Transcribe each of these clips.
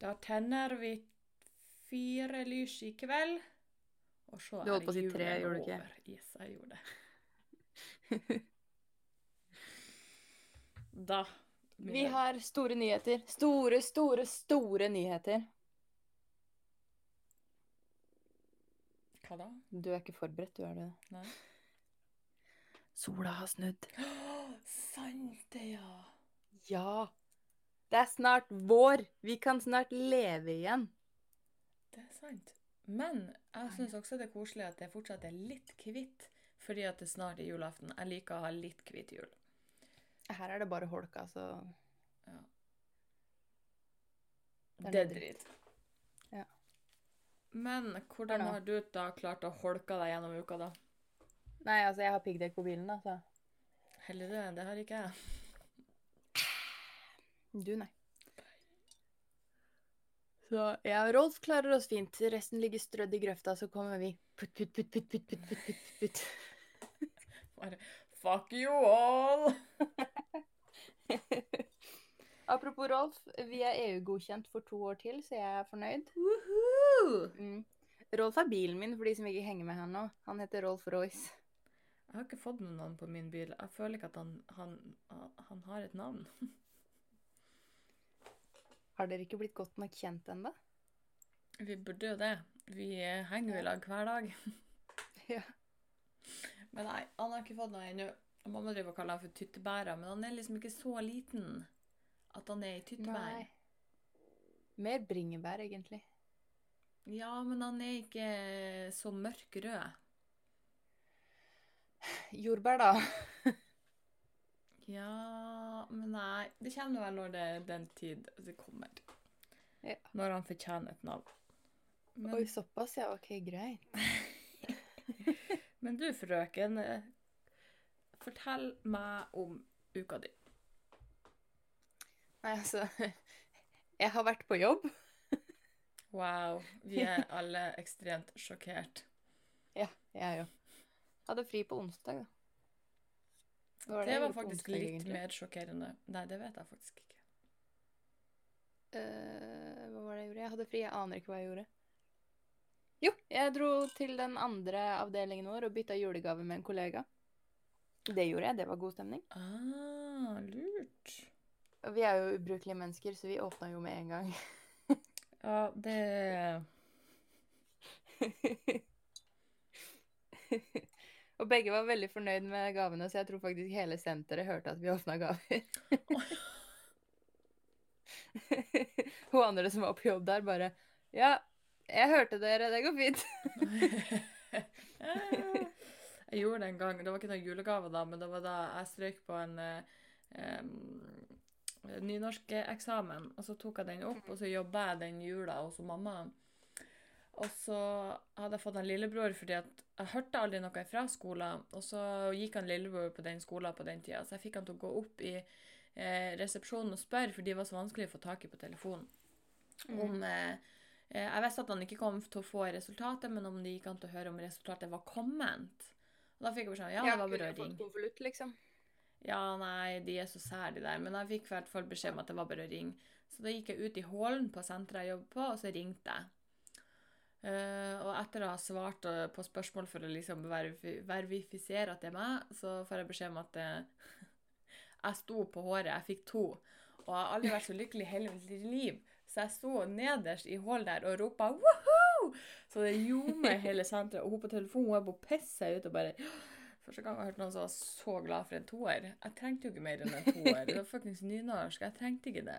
Da tenner vi fire lys i kveld, og så Du holdt på å si julen tre, gjorde du ikke? over. Yes, jeg gjorde det. Da Vi har store nyheter. Store, store, store nyheter. Hva da? Du er ikke forberedt, du er det? Nei. Sola har snudd. Sant det, ja. Ja. Det er snart vår. Vi kan snart leve igjen. Det er sant. Men jeg syns også det er koselig at det fortsatt er litt hvitt, fordi at det snart er julaften. Jeg liker å ha litt hvit jul. Her er det bare holka, altså. Ja. Det er Det er dritt. Ja. Men hvordan har du da klart å holke deg gjennom uka, da? Nei, altså, jeg har piggdekk på bilen, da, så Heller det. Det har ikke jeg. Du, nei. Så jeg og Rolf klarer oss fint. Resten ligger strødd i grøfta, så kommer vi. Putt, putt, putt, putt, putt, putt, putt, putt, putt. Bare fuck you all! Apropos Rolf, vi er EU-godkjent for to år til, så jeg er fornøyd. Mm. Rolf er bilen min, for de som ikke henger med her nå. Han heter Rolf Royce. Jeg har ikke fått noe navn på min bil. Jeg føler ikke at han, han, han har et navn. Har dere ikke blitt godt nok kjent ennå? Vi burde jo det. Vi henger jo i lag hver dag. Ja. Men nei, han har ikke fått noe ennå. Mamma driver og kaller han for tyttebæra, men han er liksom ikke så liten at han er i tyttebær. Nei. Mer bringebær, egentlig. Ja, men han er ikke så mørk rød. Jordbær, da. Ja, men nei. Det kommer vel når det er den tid det kommer. Ja. Når han fortjener et navn. Men, Oi, såpass, ja. Ok, greit. men du, frøken, fortell meg om uka di. Nei, altså Jeg har vært på jobb. Wow, vi er alle ekstremt sjokkert. Ja, jeg òg. Hadde fri på onsdag, da. Hva Det det, var faktisk onsdag, litt egentlig? mer sjokkerende. Nei, det vet jeg faktisk ikke. Uh, hva var det jeg gjorde? Jeg hadde fri. Jeg aner ikke hva jeg gjorde. Jo, jeg dro til den andre avdelingen vår og bytta julegave med en kollega. Det gjorde jeg. Det var god stemning. Ah, lurt. Vi er jo ubrukelige mennesker, så vi åpna jo med en gang. Ja, det og begge var veldig fornøyd med gavene, så jeg tror faktisk hele senteret hørte at vi åpna gaver. Hun andre som var på jobb der, bare Ja, jeg hørte dere, det går fint. Jeg gjorde det en gang. Det var ikke noen julegave da, men det var da jeg strøk på en em, nynorskeksamen. Og så tok jeg den opp, og så jobba jeg den jula hos mamma. Og så hadde jeg fått en lillebror fordi jeg hørte aldri noe fra skolen. Og så gikk han lillebror på den skolen på den tida, så jeg fikk han til å gå opp i eh, resepsjonen og spørre, for de var så vanskelig å få tak i på telefonen. Om eh, eh, Jeg visste at han ikke kom til å få resultatet, men om det gikk an til å høre om resultatet var kommet. Og da fikk jeg beskjed om ja, det var bare å ringe. liksom. Ja, nei, de er så sære, de der. Men jeg fikk i hvert fall beskjed om at det var bare å ringe. Så da gikk jeg ut i hallen på senteret jeg jobber på, og så ringte jeg. Eh, og etter å ha svart eh, på spørsmål for å liksom verifi verifisere at det er meg, så får jeg beskjed om at eh, jeg sto på håret. Jeg fikk to. Og jeg har aldri vært så lykkelig i hele mitt liv. Så jeg sto nederst i hallen der og ropa woho! Så det ljomer hele senteret. Og hun på telefonen hun er på å pisse seg ut og bare Første gang jeg hørte noen som var så glad for en toer. Jeg trengte jo ikke mer enn en toer. Det var fuckings nynorsk. Jeg trengte ikke det.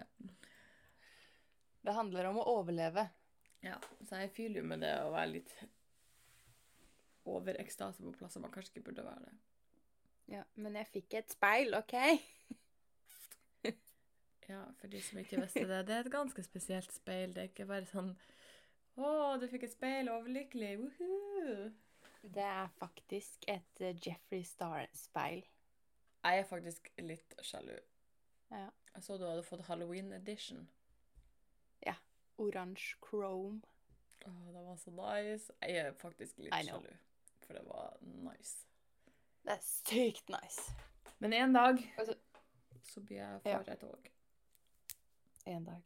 Det handler om å overleve. Ja, så jeg fyller jo med det å være litt over ekstase på plasser man kanskje ikke burde være det. Ja, men jeg fikk et speil, OK? Ja, for de som ikke visste det, det er et ganske spesielt speil. Det er ikke bare sånn Å, du fikk et speil, overlykkelig, woohoo! Det er faktisk et eh, Jeffrey Star-speil. Jeg er faktisk litt sjalu. Ja. Jeg så du hadde fått Halloween edition. Oransje chrome. Åh, det var så nice. Jeg er faktisk litt I know. sjalu, for det var nice. Det er sykt nice. Men en dag Altså- så blir jeg Ja. for et tog. En dag.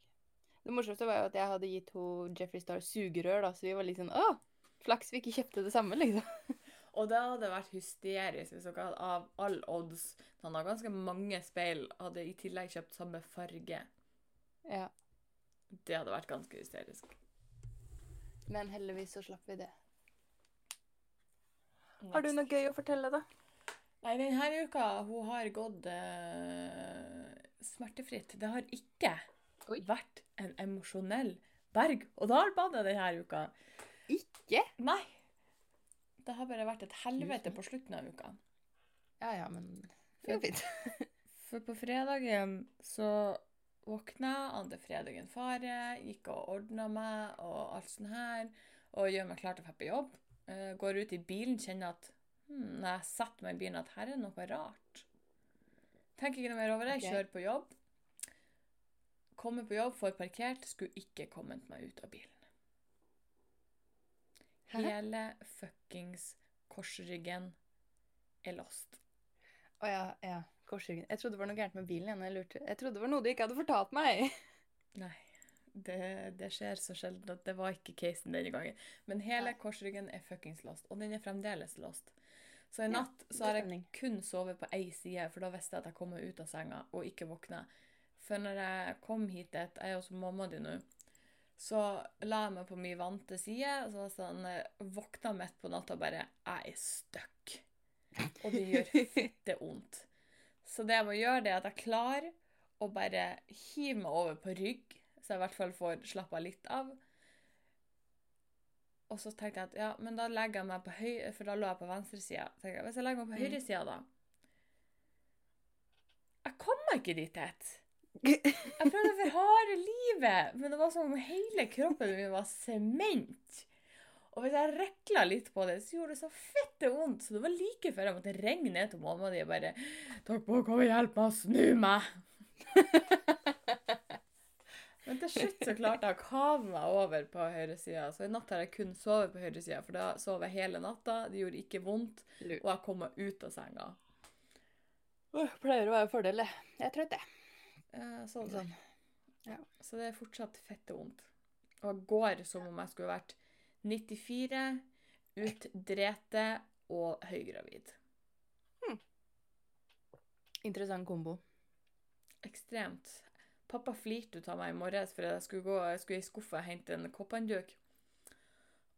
Det morsomste var jo at jeg hadde gitt henne Jeffrey Star sugerør, da, så vi var litt sånn Å, flaks vi ikke kjøpte det samme, liksom. Og det hadde vært hysterisk hvis dere hadde av all odds Han har ganske mange speil, hadde i tillegg kjøpt samme farge. Ja. Det hadde vært ganske hysterisk. Men heldigvis så slapp vi det. Har du noe gøy å fortelle, da? Nei, denne uka hun har gått uh, smertefritt. Det har ikke Oi. vært en emosjonell berg-og-dal-bane denne uka. Ikke? Nei. Det har bare vært et helvete på slutten av uka. Ja ja, men det går fint. For på fredagen så våkna andre ante fredagen fare, gikk og ordna meg og alt sånt her, og gjør meg klar til å dra på jobb. Eh, går ut i bilen, kjenner at hmm, når jeg setter meg i bilen, at her er noe rart. Tenker ikke noe mer over det, Okay. kjører på jobb. Kommer på jobb, får parkert, skulle ikke kommet meg ut av bilen. Hæ? Hele fuckings korsryggen er lost. Å ja, ja. Korsryggen. Jeg trodde det var noe gærent med bilen igjen. Jeg lurte. Jeg trodde det var noe du ikke hadde fortalt meg. Nei, det, det skjer så sjelden at det var ikke casen denne gangen. Men hele ja. korsryggen er fuckings lost, og den er fremdeles lost. Så i Ja, natt så har jeg kun sovet på ei side, for da visste jeg at jeg kom meg ut av senga og ikke våkna. For når jeg kom hit dit, jeg er hos mamma di nå, så la jeg meg på min vante side, og så sånn, våkna midt på natta og bare Jeg er stuck. Og det gjør fitte vondt. Så det jeg må gjøre, det er at jeg klarer å bare hive meg over på rygg, så jeg i hvert fall får slappa litt av. Og så tenkte jeg at ja, men da legger jeg meg på høyre, for da lå jeg på venstresida. Hvis jeg legger meg på Mm. høyresida, da Jeg kom meg ikke dit het. Jeg prøvde for harde livet, men det var som om hele kroppen min var sement. Og hvis jeg rekla litt på det, så gjorde det så fette vondt. Så det var like før jeg måtte ringe ned til mamma di og bare «Takk på, kom og hjelp meg å snu meg'. Men til slutt så klarte jeg å kave meg over på høyresida. Så i natt har jeg kun sovet på høyresida, for da sov jeg hele natta. Det gjorde ikke vondt, og jeg kom meg ut av senga. Åh, Pleier å være en fordel, det. Jeg er trøtt, jeg. Eh, sånn. det. Sånn. så det er fortsatt fette vondt. Og jeg går som om jeg skulle vært 94, utdrete og høygravid. Interessant kombo. Ekstremt. Pappa flirte ut av meg i morges for jeg skulle gå jeg skulle i skuffa og hente en kopphåndduk.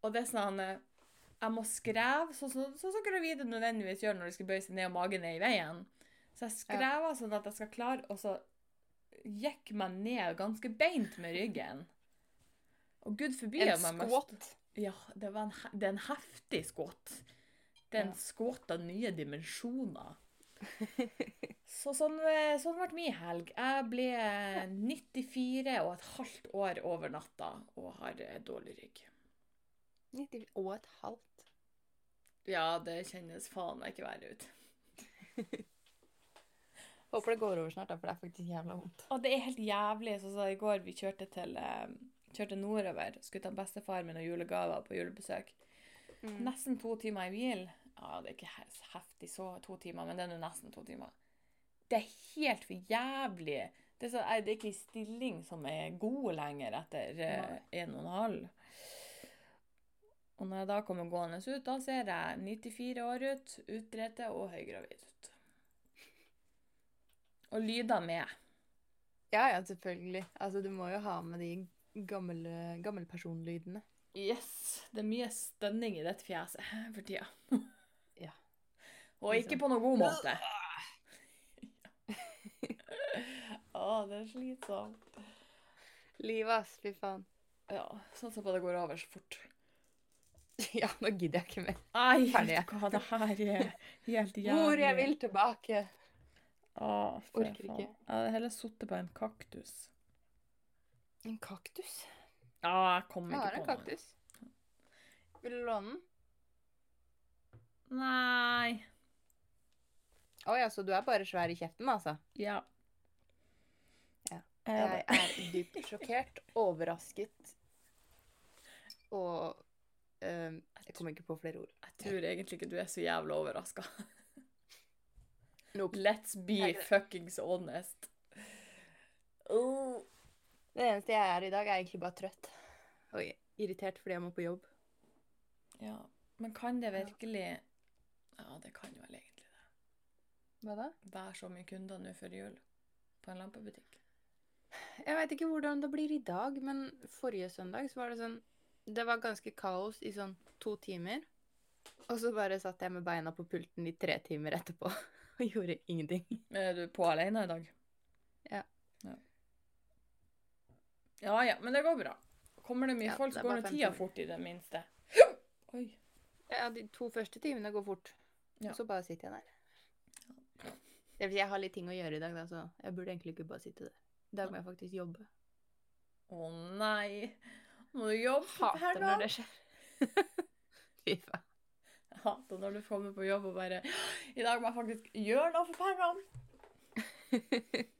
Og det er sånn eh, Jeg må skreve, sånn som så, så gravide nødvendigvis gjør når de skal bøye seg ned og magen er i veien. Så jeg skrever sånn at jeg skal klare Og så gikk meg ned ganske beint med ryggen. Og gud forbi En mest- squat. Ja, det, var en, det er en heftig skudd. Det er en Ja. squat av nye dimensjoner. Så sånn, eh, sånn ble min helg. Jeg ble 94 og et halvt år over natta og har eh, dårlig rygg. 90 og et halvt. Ja, det kjennes faen meg ikke verre ut. Håper det går over snart, da, for det er faktisk jævla vondt. Og det er helt jævlig. Sånn så i går vi kjørte til eh, kjørte nordover. Skulle ta bestefar min og julegaver på julebesøk. Mm. Nesten to timer i bil. Ja, det er ikke heftig så to timer, men det er nå nesten to timer. Det er helt for jævlig. Det er, så, det er ikke en stilling som er god lenger etter eh, en og en halv. Og når jeg da kommer gående ut, da ser jeg 94 år ut, utdrete og høygravid ut. Og lyder med. Ja, ja, selvfølgelig. Altså, du må jo ha med de gamle, gammelpersonlydene. Yes, det er mye stønning i dette fjeset for tida. Ja. Og ikke Liksom. på noen god måte. Å, det er slitsomt. Livet, ass. Fy faen. Ja, satser på at det går over så fort. Ja, nå gidder jeg ikke mer. Nei, Ferdig. hva, det her er helt jævlig. Hvor jeg vil tilbake. Å, for Orker faen. Jeg hadde heller sittet på en kaktus. En kaktus? Ja, jeg kom Jeg ikke har en på noe. kaktus. Vil du låne den? Nei. Å ja, så du er bare svær i kjeften, altså? Ja. Ja. Jeg, Jeg er dypt sjokkert, overrasket og uh, Jeg kommer ikke på flere ord. jeg tror egentlig ikke du er så jævla overraska. Nope. Let's be Jeg fuckings honest. Oh. Det eneste jeg er i dag, er egentlig bare trøtt. Og irritert fordi jeg må på jobb. Ja, men kan det virkelig Ja, det kan vel egentlig det. Hva da? Være så mye kunder nå før jul på en lampebutikk. Jeg veit ikke hvordan det blir i dag, men forrige søndag så var det sånn Det var ganske kaos i sånn to timer. Og så bare satt jeg med beina på pulten i tre timer etterpå og gjorde ingenting. Er du på alene i dag? Ja. Ja ja, ja men det går bra. Kommer det mye Ja, folk, så går nå tida fort i det minste. Oi. Ja, de to første timene går fort. Ja. Og så bare sitter jeg der. Jeg har litt ting å gjøre i dag, da, så jeg burde egentlig ikke bare sitte der. I dag må jeg faktisk jobbe. Å nei. Må du jobbe for Hater når det skjer. Fy faen. Jeg hater når du kommer på jobb og bare I dag må jeg faktisk gjøre noe for pengene.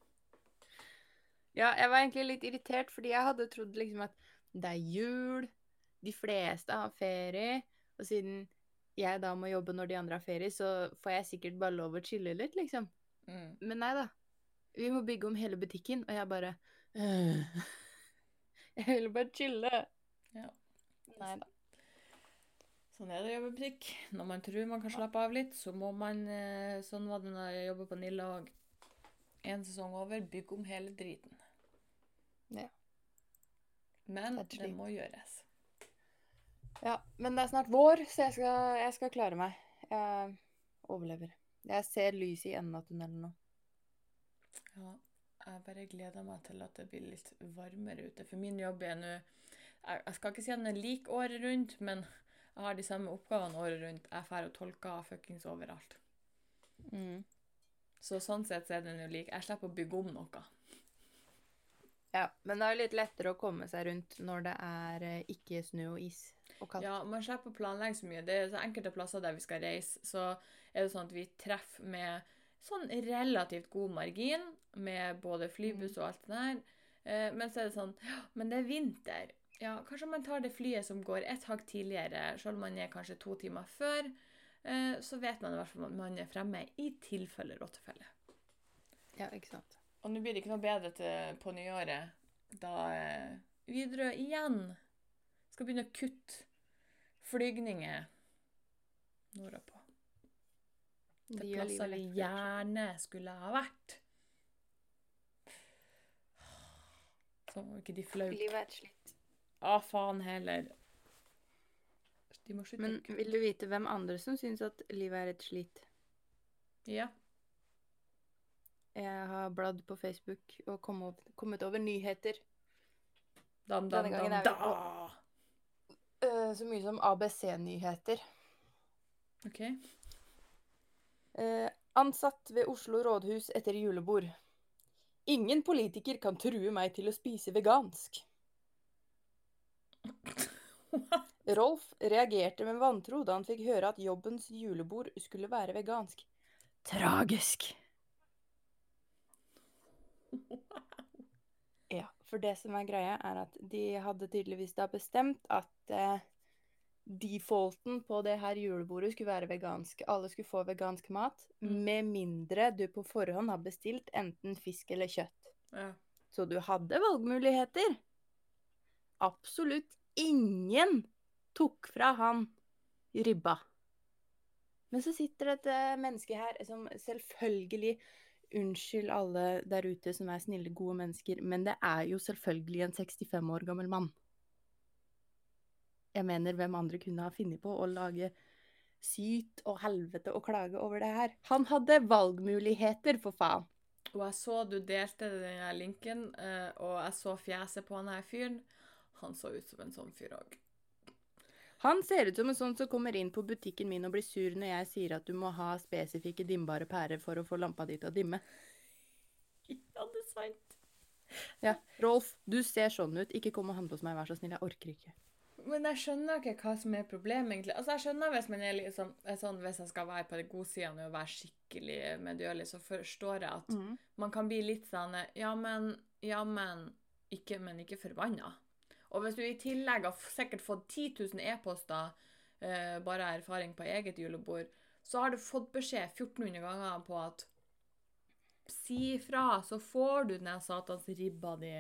Ja, jeg var egentlig litt irritert, fordi jeg hadde trodd liksom at det er jul, de fleste har ferie, og siden jeg da må jobbe når de andre har ferie, så får jeg sikkert bare lov å chille litt, liksom. Mm. Men nei da. Vi må bygge om hele butikken, og jeg bare «Øh, Jeg vil bare chille. Ja. Nei da. Sånn er det å jobbe i butikk. Når man tror man kan slappe av litt, så må man eh, Sånn var det når jeg jobba på Nilla òg. En sesong over, bygge om hele driten. Ja. Men Det det må gjøres. Ja, men det er snart vår, så jeg skal, jeg skal klare meg. Jeg overlever. Jeg ser lys i enden av tunnelen nå. Ja, jeg bare gleder meg til at det blir litt varmere ute. For min jobb er nå jeg skal ikke si at den er lik året rundt, men jeg har de samme oppgavene året rundt. Jeg drar og tolker fuckings overalt. Mm. Så sånn sett så er den jo lik. Jeg slipper å bygge om noe. Ja, men det er jo litt lettere å komme seg rundt når det er eh, ikke snø og is og kaldt. Ja, man slipper å planlegge så mye. Det er så enkelte plasser der vi skal reise, så er det sånn at vi treffer med sånn relativt god margin, med både flybuss og alt det der. Eh, men så er det sånn «Ja, Men det er vinter. Ja, kanskje man tar det flyet som går et hakk tidligere, selv om man er kanskje to timer før. Eh, så vet man i hvert fall at man er fremme i tilfelle rottefelle. Ja, ikke sant. Og nå blir det ikke noe bedre til, på nyåret, da eh, Widerøe igjen skal begynne å kutte flygninger nordpå. Til plasser vi gjerne skulle ha vært. Så må ikke de flaut. Livet er et slitt. Å, faen heller. De må slutte Men vil du vite hvem andre som syns at livet er et slit? Ja. Jeg har bladd på Facebook og kom over, kommet over nyheter. Dam, Denne dam, gangen er vi da. Eh, så mye som ABC-nyheter. OK. Eh, ansatt ved Oslo rådhus etter julebord. Ingen politiker kan true meg til å spise vegansk. Rolf reagerte med vantro da han fikk høre at jobbens julebord skulle være vegansk. Tragisk. Ja, for det som er greia, er at de hadde tydeligvis da bestemt at eh, defaulten på det her julebordet skulle være vegansk. Alle skulle få vegansk mat, Mm. med mindre du på forhånd har bestilt enten fisk eller kjøtt. Ja. Så du hadde valgmuligheter. Absolutt ingen tok fra han ribba. Men så sitter det et eh, menneske her som selvfølgelig Unnskyld alle der ute som er snille, gode mennesker, men det er jo selvfølgelig en 65 år gammel mann. Jeg mener, hvem andre kunne ha funnet på å lage syt og helvete og klage over det her? Han hadde valgmuligheter, for faen. Og jeg så du delte den linken, eh, og jeg så fjeset på han her fyren. Han så ut som en sånn fyr òg. Han ser ut som en sånn som kommer inn på butikken min og blir sur når jeg sier at du må ha spesifikke dimbare pærer for å få lampa di til å dimme. Ja, det er sant. Ja, Rolf, du ser sånn ut. Ikke kom og handle hos meg, vær så snill. Jeg orker ikke. Men jeg skjønner ikke hva som er problemet, egentlig. Altså, jeg skjønner hvis man er liksom, sånn, hvis jeg skal være på den gode sida og være skikkelig medgjørlig, så forstår jeg at Mm. man kan bli litt sånn Ja, men Ja, men Ikke, men ikke forbanna. Og hvis du i tillegg har sikkert fått 10 000 e-poster, eh, bare erfaring på eget julebord, så har du fått beskjed 1400 ganger på at Si ifra, så får du den satans ribba di.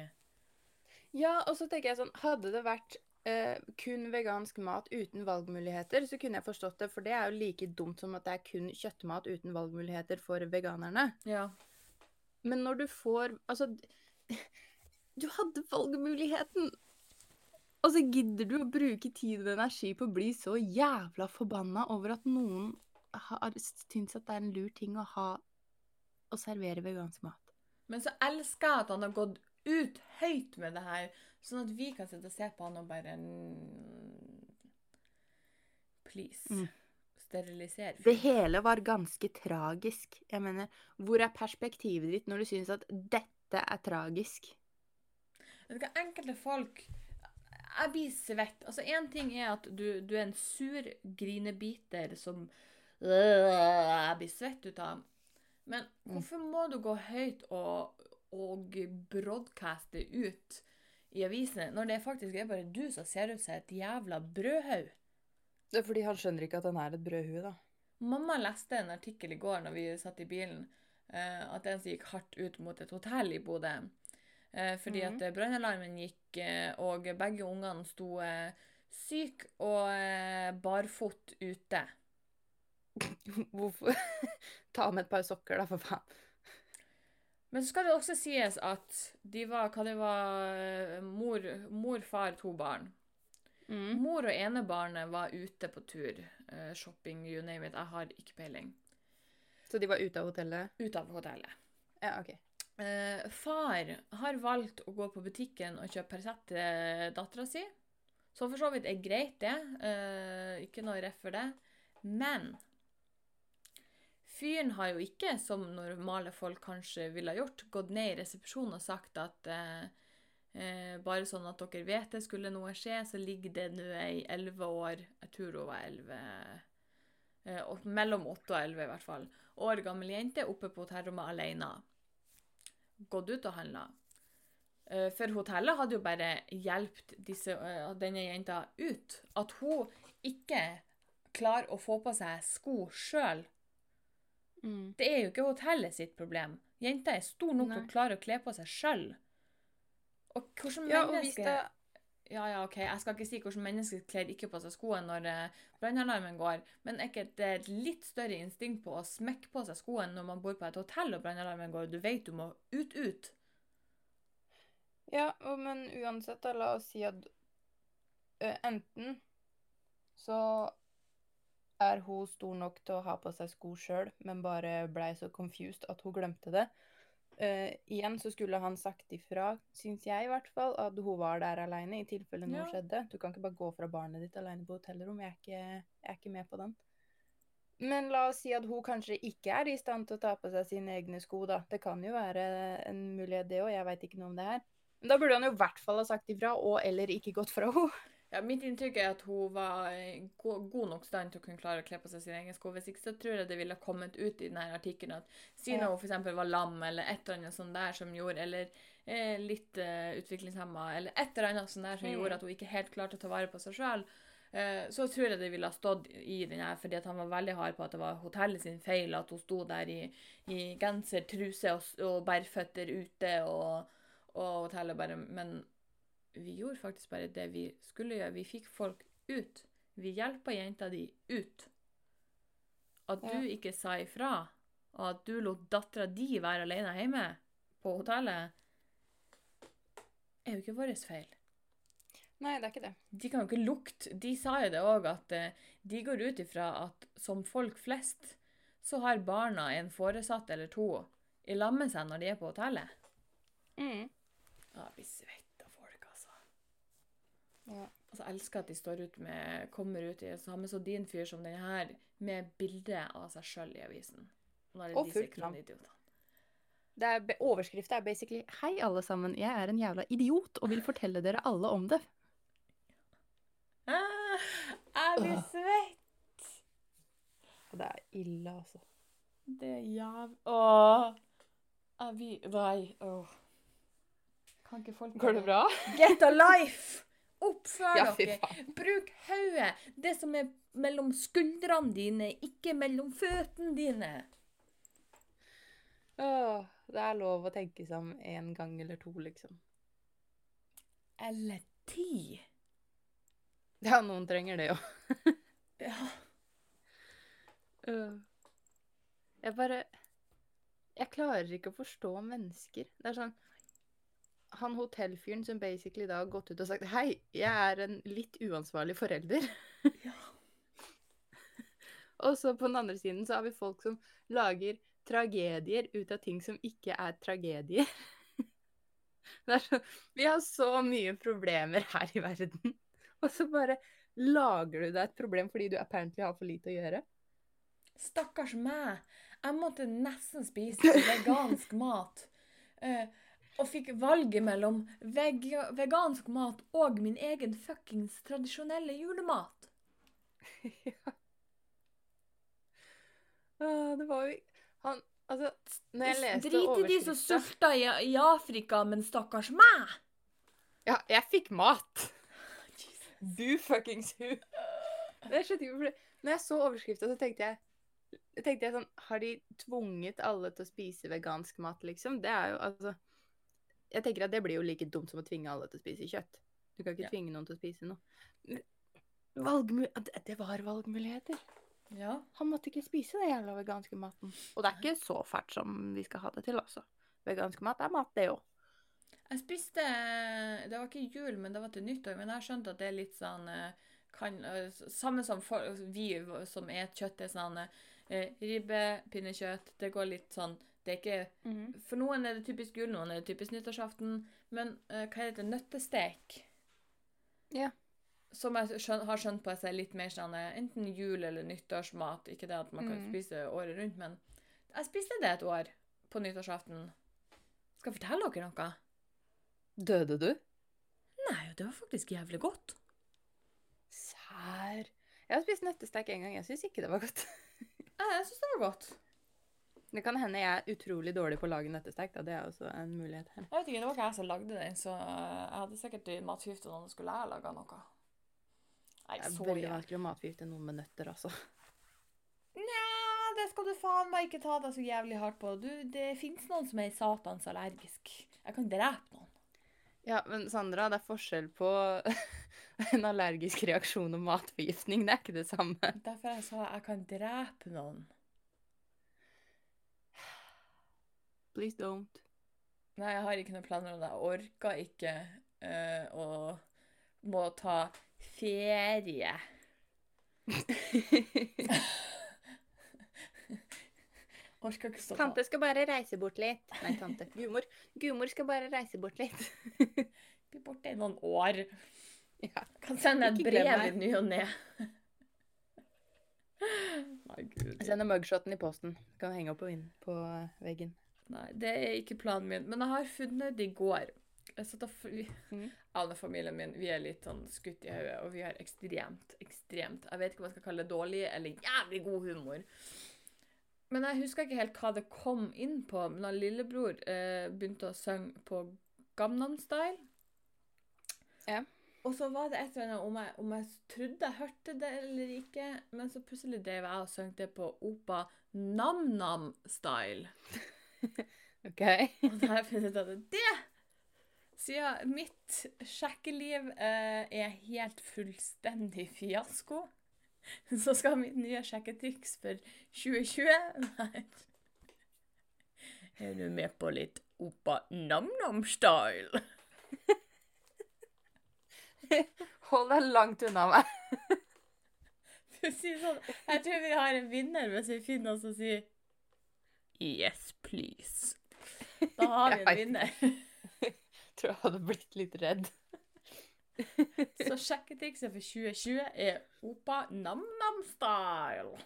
Ja, og så tenker jeg sånn Hadde det vært eh, kun vegansk mat uten valgmuligheter, så kunne jeg forstått det, for det er jo like dumt som at det er kun kjøttmat uten valgmuligheter for veganerne. Ja. Men når du får Altså, du hadde valgmuligheten! Og så gidder du å bruke tid og energi på å bli så jævla forbanna over at noen har syns at det er en lur ting å ha å servere vegansk mat. Men så elsker jeg at han har gått ut høyt med det her, sånn at vi kan sitte og se på han og bare Please. Mm. Sterilisere. Det hele var ganske tragisk. Jeg mener, hvor er perspektivet ditt når du syns at dette er tragisk? Enkelte folk Jeg blir svett. Altså, Én ting er at du, du er en sur grinebiter som øh, jeg blir svett ut av. Men hvorfor må du gå høyt og, og broadcaste ut i avisene, når det faktisk er bare du som ser ut som et jævla brødhaug? Det er fordi han skjønner ikke at han er et brødhue, da. Mamma leste en artikkel i går når vi satt i bilen, eh, at en som gikk hardt ut mot et hotell i Bodø. Eh, fordi Mhm. at eh, brannalarmen gikk, og begge ungene sto syke syk og eh, barfot ute. Hvorfor? Ta med et par sokker, da, for faen. Men så skal det også sies at de var hva det var, eh, mor, mor, far, to barn. Mm. Mor og enebarnet var ute på tur. eh, shopping, you name it. Jeg har ikke peiling. Så de var ute av hotellet? Ute av hotellet. Ja, OK. Eh, far har valgt å gå på butikken og kjøpe Paracet til dattera si. Så for så vidt er greit, det. Eh, ikke noe ref for det. Men fyren har jo ikke, som normale folk kanskje ville gjort, gått ned i resepsjonen og sagt at eh, eh, bare sånn at dere vet det, skulle noe skje, så ligger det nå ei elleve år Jeg tror hun var elleve eh, Mellom åtte og elleve, i hvert fall. År gammel jente oppe på hotellrommet alene gått ut og handla. Eh, For hotellet hadde jo bare hjulpet uh, denne jenta ut. At hun ikke klarer å få på seg sko sjøl, Mm. det er jo ikke hotellet sitt problem. Jenta er stor nok til å klare å kle på seg sjøl. Og hvordan Ja, og hvis menneske det Ja, ja, OK, jeg skal ikke si hvordan mennesker kler ikke på seg skoene når eh, brannalarmen går, men er ikke et litt større instinkt på å smekke på seg skoene når man bor på et hotell og brannalarmen går, og du vet du må ut, ut? Ja, men uansett, da, la oss si at ø, enten så er hun stor nok til å ha på seg sko sjøl, men bare blei så confused at hun glemte det. Eh, igjen så skulle han sagt ifra, syns jeg i hvert fall, at hun var der aleine i tilfelle noe Ja. skjedde. Du kan ikke bare gå fra barnet ditt aleine på hotellrom. Jeg er, ikke, jeg er ikke med på den. Men la oss si at hun kanskje ikke er i stand til å ta på seg sine egne sko, da. Det kan jo være en mulighet, det òg. Jeg veit ikke noe om det her. Men da burde han jo i hvert fall ha sagt ifra, og eller ikke gått fra henne. Ja, Mitt inntrykk er at hun var i god nok stand til å kunne klare å kle på seg sine egne sko. Hvis ikke så tror jeg det ville kommet ut i denne artikkelen at siden Ja. hun f.eks. var lam, eller et eller annet sånt der som gjorde, eller eh, litt eh, utviklingshemma, eller et eller annet sånt der som Mm. gjorde at hun ikke helt klarte å ta vare på seg sjøl, eh, så tror jeg det ville ha stått i den her, fordi han var veldig hard på at det var hotellet sin feil, at hun sto der i, i genser, truse og, og bærføtter ute, og, og hotellet bare Men vi gjorde faktisk bare det vi skulle gjøre. Vi fikk folk ut. Vi hjelpa jenta di ut. At Ja. du ikke sa ifra, og at du lot dattera di være alene hjemme på hotellet, er jo ikke vår feil. Nei, det er ikke det. De kan jo ikke lukte De sa jo det òg, at eh, de går ut ifra at som folk flest, så har barna en foresatt eller to i lag med seg når de er på hotellet. Mm. Ja, jeg blir svett av folk, altså. Ja. Altså, jeg elsker at de står ut med, kommer ut i samme så din fyr som den her, med bilde av seg sjøl i avisen. Og fullt navn. er Overskrifta er basically 'Hei, alle sammen. Jeg er en jævla idiot og vil fortelle dere alle om det'. Ah, jeg blir svett! Og det er ille, altså. Det er jæv... Åh. Jeg Nei. Åh. Kan ikke folk Går det bra? Get a life! Oppfør Ja, dere! Bruk hodet! Det som er mellom skuldrene dine, ikke mellom føttene dine. Åh, det er lov å tenke seg om en gang eller to, liksom. eller ti. Ja, noen trenger det jo. Ja. Jeg bare Jeg klarer ikke å forstå mennesker. Det er sånn Han hotellfyren som basically da har gått ut og sagt Hei, jeg er en litt uansvarlig forelder. ja. Og så på den andre siden så har vi folk som lager tragedier ut av ting som ikke er tragedier. Er så, vi har så mye problemer her i verden, og så bare lager du deg et problem fordi du apparently har for lite å gjøre. Stakkars meg. Jeg måtte nesten spise vegansk mat. eh, og fikk valget mellom veg vegansk mat og min egen fuckings tradisjonelle julemat. ja. Det var jo Han Altså, når jeg leste Drit i de som sulta i, i Afrika, men stakkars meg! Ja, jeg fikk mat! Du fuckings hu. Det skjønte ikke, Når jeg så overskrifta, så tenkte jeg tenkte jeg sånn Har de tvunget alle til å spise vegansk mat, liksom? Det er jo altså Jeg tenker at det blir jo like dumt som å tvinge alle til å spise kjøtt. Du kan ikke Ja. tvinge noen til å spise noe. Men Valgmu det- det var valgmuligheter. Ja. Han måtte ikke spise den jævla veganske maten. Og det er ikke så fælt som vi skal ha det til, altså. Vegansk mat er mat, det òg. Jeg spiste Det var ikke jul, men det var til nyttår. Men jeg har skjønt at det er litt sånn eh, kan, eh, Samme som for, vi som et kjøtt, er sånn eh, ribbe, pinnekjøtt Det går litt sånn Det er ikke For noen er det typisk jul, noen er det typisk nyttårsaften. Men uh, hva heter det? Nøttestek. Ja. Som jeg skjøn, har skjønt på seg litt mer sånn eh, enten jul- eller nyttårsmat. Ikke det at man kan Mm. spise året rundt, men jeg spiste det et år på nyttårsaften. Skal jeg fortelle dere noe? Døde du? Nei, det var faktisk jævlig godt. Sær. Jeg har spist nøttestek en gang. Jeg syns ikke det var godt. Jeg syns det var godt. Det kan hende jeg er utrolig dårlig på å lage nøttestek. da. Det er også en mulighet her. Jeg vet ikke, Det var ikke jeg som lagde den, så eh, jeg hadde sikkert matforgifta noen skulle jeg laga noe. Nei, Det er så veldig vanskelig å matforgifte noen med nøtter, altså. Nja, det skal du faen meg ikke ta deg så jævlig hardt på. Du, det fins noen som er satans allergisk. Jeg kan drepe noen. Ja, men Sandra, det er forskjell på en allergisk reaksjon og matforgiftning. Det er ikke det samme. Derfor jeg sa jeg kan drepe noen. Please don't. Nei, jeg har ikke noen planer om det. Jeg orker ikke uh, å må ta ferie. Orker ikke stå. Tante skal bare reise bort litt. Nei, tante. Gudmor. Gudmor skal bare reise bort litt. Bli borte i noen år. Ja. Kan sende et brev i ny og ne. Nei, gud. Jeg sender mugshoten i posten. Kan henge opp på, på veggen. Nei, det er ikke planen min. Men jeg har funnet det i går. Mhm. Alle familien min vi er litt sånn skutt i hodet, og vi har ekstremt, ekstremt Jeg vet ikke om jeg skal kalle det dårlig eller jævlig god humor. Men jeg husker ikke helt hva det kom inn på. Men da lillebror eh, begynte å synge på Gamnam Style Ja. Og så var det et eller annet om jeg, om jeg trodde jeg hørte det eller ikke, men så plutselig drev jeg og sang det på Opa Nam-Nam Style. OK? Og da har jeg funnet ut at det Siden mitt sjekkeliv eh, er helt fullstendig fiasko, så skal mitt nye sjekketriks for 2020 være Er du med på litt Opa Nam-Nam-style? Hold deg langt unna meg. Sånn, jeg tror vi har en vinner hvis vi finner oss og sier Yes, please. Da har vi en vinner. Jeg. Tror jeg hadde blitt litt redd. Så sjekketrikset for 2020 er Opa Nam-Nam-style.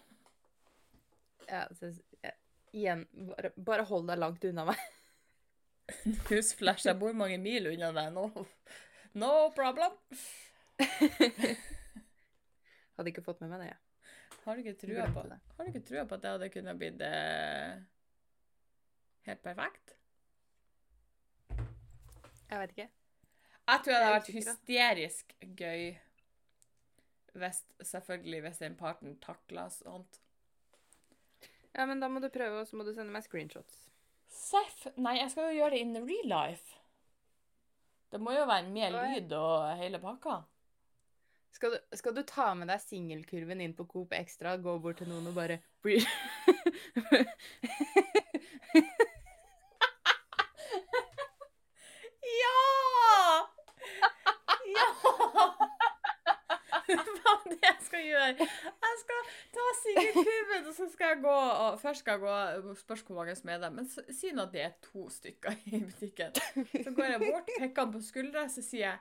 Ja, så, ja, igjen, bare, bare hold deg langt unna meg. Newsflash, jeg bor mange mil unna deg nå. No problem. Hadde ikke fått med meg det. Ja. Har du ikke trua på, det. har du ikke trua på at det hadde kunnet blitt eh, helt perfekt? Jeg vet ikke. Jeg tror det hadde vært hysterisk gøy hvis selvfølgelig hvis den parten takla sånt. Ja, men da må du prøve, og så må du sende meg screenshots. Seff! Nei, jeg skal jo gjøre det in real life. Det må jo være mer lyd og hele pakka. Skal du, skal du ta med deg singelkurven inn på Coop Extra, gå bort til noen og bare bli Ja! Ja! Hva er det jeg skal gjøre? Jeg skal ta singelkurven, og så skal jeg gå og Først skal jeg gå Spørs hvor mange som er der, men si nå at det er to stykker i butikken. Så går jeg bort, peker han på skuldra, så sier jeg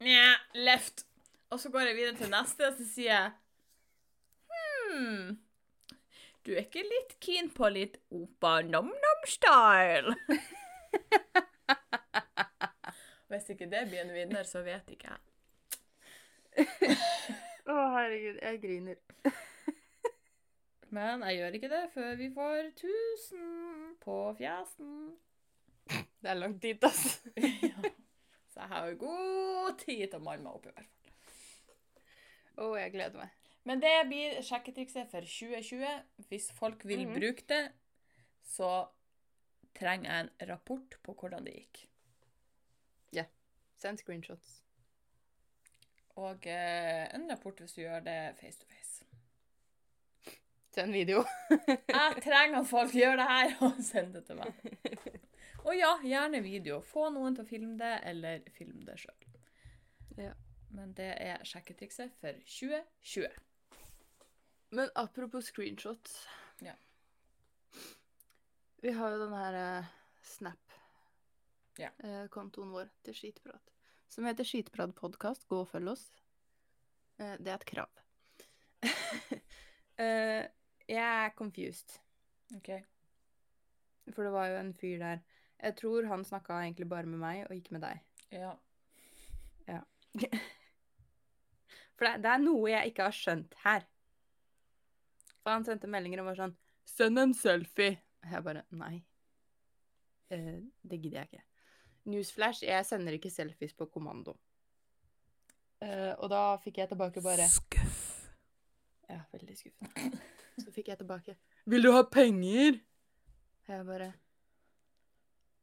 Nja, left. Og så går jeg videre til neste, og så sier jeg Hm Du er ikke litt keen på litt Opa Nom-Nom-style? Hvis ikke det blir en vinner, så vet ikke jeg. Å, herregud, jeg griner. Men jeg gjør ikke det før vi får 1000 på fjesen. Det er lang tid, altså. ja. Så jeg har jo god tid til å manne meg opp, i hvert fall. Å, jeg gleder meg. Men det blir sjekketrikset for 2020. Hvis folk vil Mhm. bruke det, så trenger jeg en rapport på hvordan det gikk. Send screenshots. Og eh, en rapport hvis du gjør det face to face. Send video. Jeg trenger at folk gjør det her og sender det til meg. Og ja, gjerne video. Få noen til å filme det, eller film det sjøl. Ja. Men det er sjekketrikset for 2020. Men apropos screenshots. Ja. Vi har jo den her eh, Ja. Eh, kontoen vår til Skitprat. Som heter Skitprat podkast. Gå og følg oss. Eh, det er et krav. Eh, jeg er confused. OK. For det var jo en fyr der Jeg tror han snakka egentlig bare med meg, og ikke med deg. Ja. For det, det er noe jeg ikke har skjønt her. For han sendte meldinger og var sånn 'Send en selfie'. Og jeg bare Nei. Eh, det gidder jeg ikke. Newsflash, jeg sender ikke selfies på kommando. Eh, og da fikk jeg tilbake bare Skuff. Ja, veldig skuffende. Så fikk jeg tilbake 'Vil du ha penger?' Jeg bare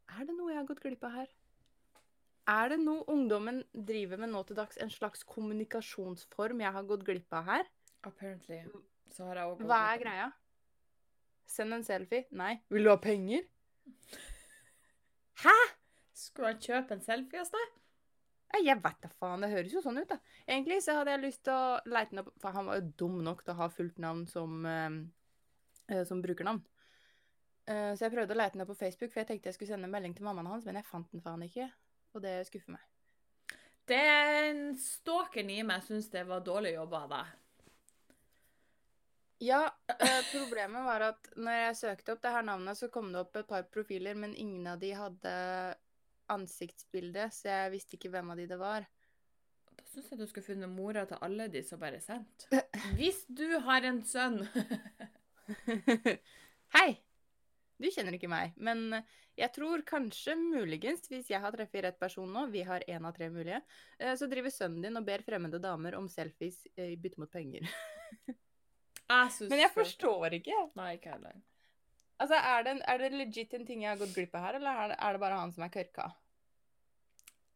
Er det noe jeg har gått glipp av her? Er det noe ungdommen driver med nå til dags? En slags kommunikasjonsform jeg har gått glipp av her? Apparently. Så har jeg også Hva er greia? Send en selfie? Nei. Vil du ha penger? Hæ? Skulle han kjøpe en selfie hos deg? Jeg vet da faen, det høres jo sånn ut, da. Egentlig så hadde jeg lyst til å leite den opp, for han var jo dum nok til å ha fullt navn som, eh, som brukernavn. Uh, så jeg prøvde å leite den opp på Facebook, for jeg tenkte jeg skulle sende en melding til mammaen hans, men jeg fant den faen ikke. Og det skuffer meg. Den stalkeren i meg syns det var dårlig jobba av deg. Ja, eh, problemet var at når jeg søkte opp det her navnet, så kom det opp et par profiler, men ingen av de hadde ansiktsbilde, så jeg visste ikke hvem av de det var. Da syns jeg du skulle funnet mora til alle de som bare sendte. Hvis du har en sønn Hei! Du kjenner ikke meg, men jeg tror kanskje, muligens, hvis jeg har treffet rett person nå, vi har én av tre mulige, eh, så driver sønnen din og ber fremmede damer om selfies eh, i bytte mot penger. Jeg Men jeg forstår ikke. Nei, ikke heller. Altså, er det, en, er det legit en ting jeg har gått glipp av her, eller er det, er det bare han som er kørka?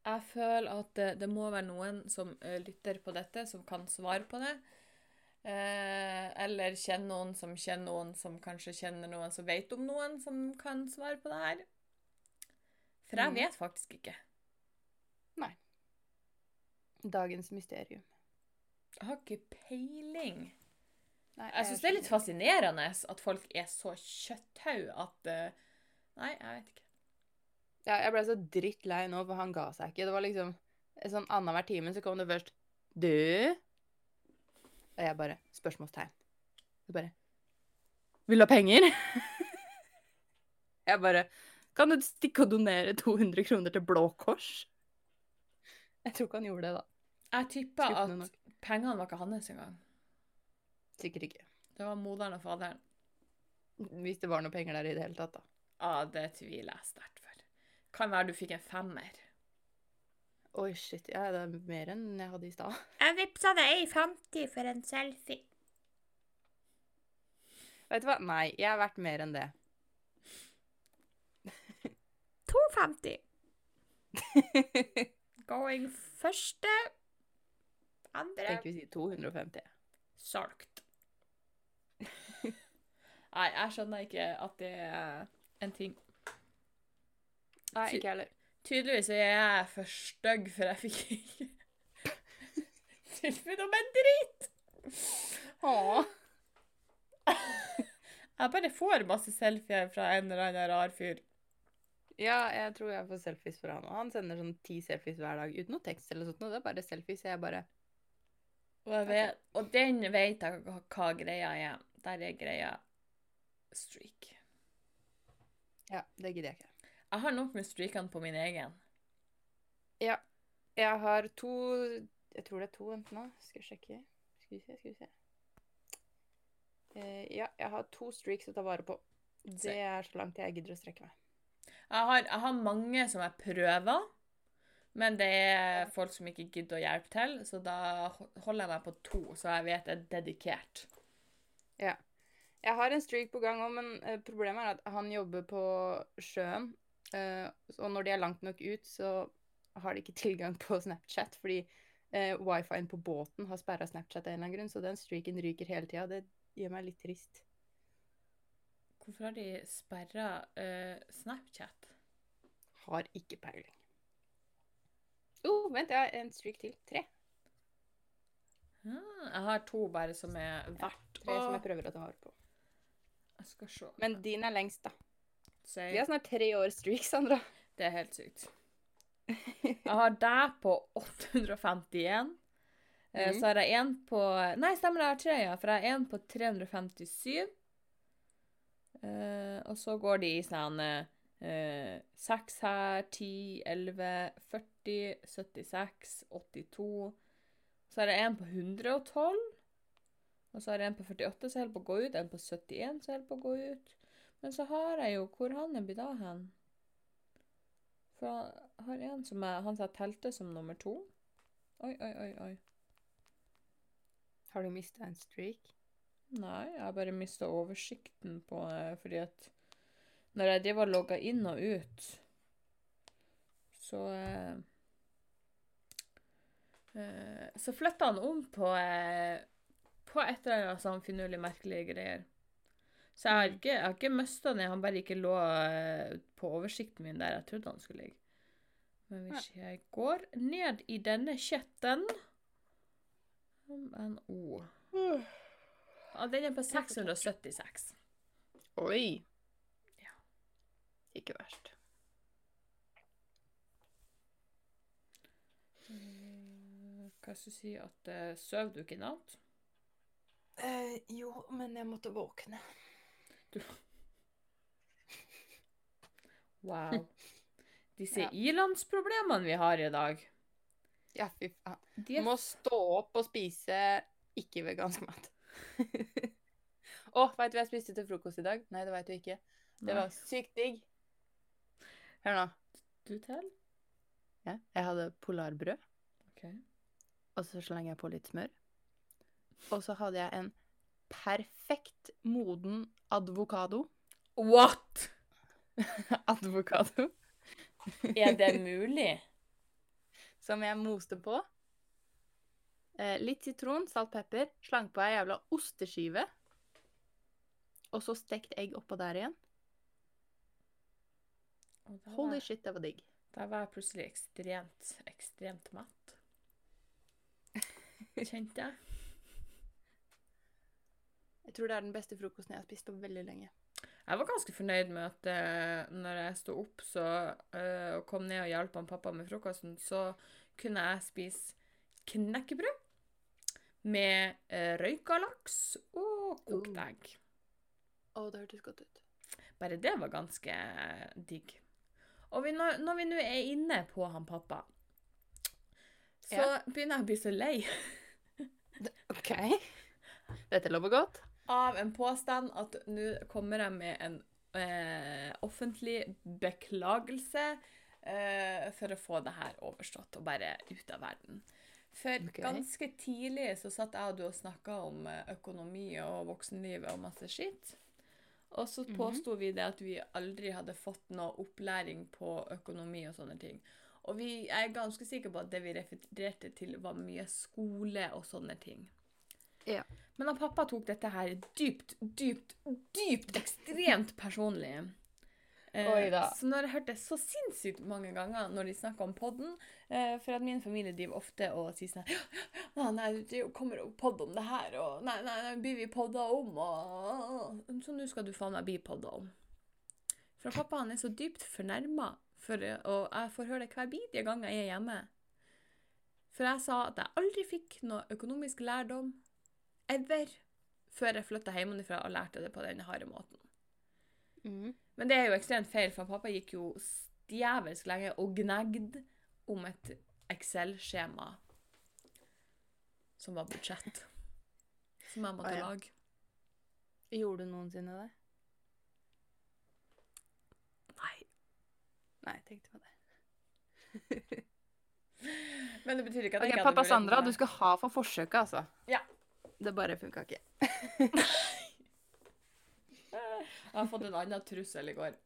Jeg føler at det, det må være noen som uh, lytter på dette, som kan svare på det. Eh, eller kjenner noen som kjenner noen som kanskje kjenner noen som vet om noen som kan svare på det her. For jeg Mhm. vet faktisk ikke. Nei. Dagens mysterium. Jeg har ikke peiling. Nei, Jeg syns det er litt fascinerende at folk er så kjøtthaug at uh, Nei, jeg vet ikke. Ja, jeg ble så drittlei nå, for han ga seg ikke. Det var liksom sånn annenhver time så kom det først Du? Og jeg bare Spørsmålstegn. Du bare Vil du ha penger? jeg bare Kan du stikke og donere 200 kroner til Blå Kors? Jeg tror ikke han gjorde det, da. Jeg Skuffende at pengene var ikke hans engang. Sikkert ikke. Det var moderen og faderen. Hvis det var noe penger der i det hele tatt, da. Ja, det tviler jeg sterkt for. Kan være du fikk en femmer. Oi, shit. Ja, det er mer enn jeg hadde i stad. Jeg vippsa deg 1,50 for en selfie. Vet du hva? Nei, jeg er verdt mer enn det. 2,50. Going første. Andre. Tenker vi sier 250. Solgt. Nei, jeg skjønner ikke at det er en ting. Nei, ikke heller. Tydeligvis er jeg for stygg, for jeg fikk ikke tilbud om en drit. Åh. Jeg bare får masse selfier fra en eller annen rar fyr. Ja, jeg tror jeg får selfies fra han. og Han sender sånn ti selfies hver dag uten noe tekst eller sånt. noe. Det er bare selfies. Jeg bare Og, jeg vet, og den vet jeg hva greia er. Der er greia streak. Ja, det gidder jeg ikke. Jeg har nok med streakene på min egen. Ja. Jeg har to Jeg tror det er to enten nå. Skal jeg sjekke. Skal vi se, skal vi se. Uh, ja, jeg har to streaks å ta vare på. Det er så langt jeg gidder å strekke meg. Jeg har, jeg har mange som jeg prøver, men det er folk som ikke gidder å hjelpe til, så da holder jeg meg på to, så jeg vet jeg er dedikert. Ja. Jeg har en streak på gang òg, men eh, problemet er at han jobber på sjøen. eh, og når de er langt nok ut, så har de ikke tilgang på Snapchat, fordi uh, wifien på båten har sperra Snapchat av en eller annen grunn, så den streaken ryker hele tida. Det gjør meg litt trist. Hvorfor har de sperra eh, Snapchat? Har ikke peiling. oh, vent, jeg har en streak til. Tre. Ah, jeg har to bare som er verdt Tre som jeg prøver å ta vare på. Jeg skal se. Men din er lengst, da. Vi har snart tre år streak, Sandra. Det er helt sykt. Jeg har deg på 851. Mm. Mhm. Så har jeg en på Nei, stemmer, jeg har tre, ja. For jeg har en på 357. Uh, og så går de i sånn eh, 6 her, 10, 11, 40, 76, 82. Så har jeg en på 112. Og så har jeg en på 48 som holder på å gå ut, en på 71 som holder på å gå ut. Men så har jeg jo Hvor han er blitt av hen? For jeg har en som er Han som jeg telte som nummer to. Oi, oi, oi, oi. Har du mista en streak? Nei, jeg har bare mista oversikten på fordi at når jeg driver og logger inn og ut, så eh, eh, Så flytta han om på eh, på et eller annet sånn finurlig merkelige greier. Så jeg har Mm. ikke, jeg har ikke mista den, han bare ikke lå eh, på oversikten min der jeg trodde han skulle ligge. Men hvis jeg går ned i denne chatten MNO ja, Den er på 676. Oi. Ja. Ikke verst. Eh, Hva skal du si at uh, Søv du ikke i natt? Eh, jo, men jeg måtte våkne. Wow. Disse Ja. ilandsproblemene vi har i dag Ja, fy faen. de må stå opp og spise ikke-vegansk mat. Å, veit du hva jeg spiste til frokost i dag? Nei, det veit du ikke. Det var sykt digg. Hør nå. Du til? Ja, jeg hadde polarbrød, OK. og så slenger jeg på litt smør. Og så hadde jeg en perfekt moden advokado. What?! advokado. Er det mulig? Som jeg moste på. Eh, litt sitron, salt, pepper. Slang på ei jævla osteskive. Og så stekt egg oppå der igjen. Var, Holy shit, det var digg. da var jeg plutselig ekstremt, ekstremt matt. Kjente jeg. Jeg tror det er den beste frokosten jeg har spist på veldig lenge. Jeg var ganske fornøyd med at eh, når jeg sto opp så, eh, og kom ned og hjalp han pappa med frokosten, så kunne jeg spise knekkebrød med uh, røyka laks og kokt Uh. egg. Å, det hørtes godt ut. Bare det var ganske digg. Og vi, når, når vi nå er inne på han pappa, så Ja. begynner jeg å bli så lei OK. Dette lover godt. Av en påstand at nå kommer jeg med en eh, offentlig beklagelse eh, for å få det her overstått og bare ut av verden. For okay. ganske tidlig så satt jeg og du og snakka om eh, økonomi og voksenlivet og masse skitt. Og så påsto mm -hmm. vi det at vi aldri hadde fått noe opplæring på økonomi og sånne ting. Og vi, jeg er ganske sikker på at det vi refererte til, var mye skole og sånne ting. Ja. Men da pappa tok dette her dypt, dypt, dypt ekstremt personlig. Eh. Så når jeg hørte så sinnssykt mange ganger når de snakker om podden eh, For at min familie driver ofte og sier sånn Nei, Nei, det kommer jo podd om det her, og Nei, nei, nei blir vi podda om, og Så nå skal du faen meg bli podda om. For pappa han er så dypt fornærma, og jeg får høre det hver bidige gang jeg er hjemme. For jeg sa at jeg aldri fikk noe økonomisk lærdom ever før jeg flytta hjemmefra og lærte det på denne harde måten. Mm. Men det er jo ekstremt feil, for pappa gikk jo djevelsk lenge og gnegd om et Excel-skjema som var budsjett. Som jeg måtte ah, ja. lage. Gjorde du noensinne det? Nei. Nei, jeg tenkte på det. Men det betyr ikke at jeg ikke hadde Pappa Sandra, du skal ha for forsøket, altså. Ja. Det bare funka ikke. Jeg har fått en annen trussel i går.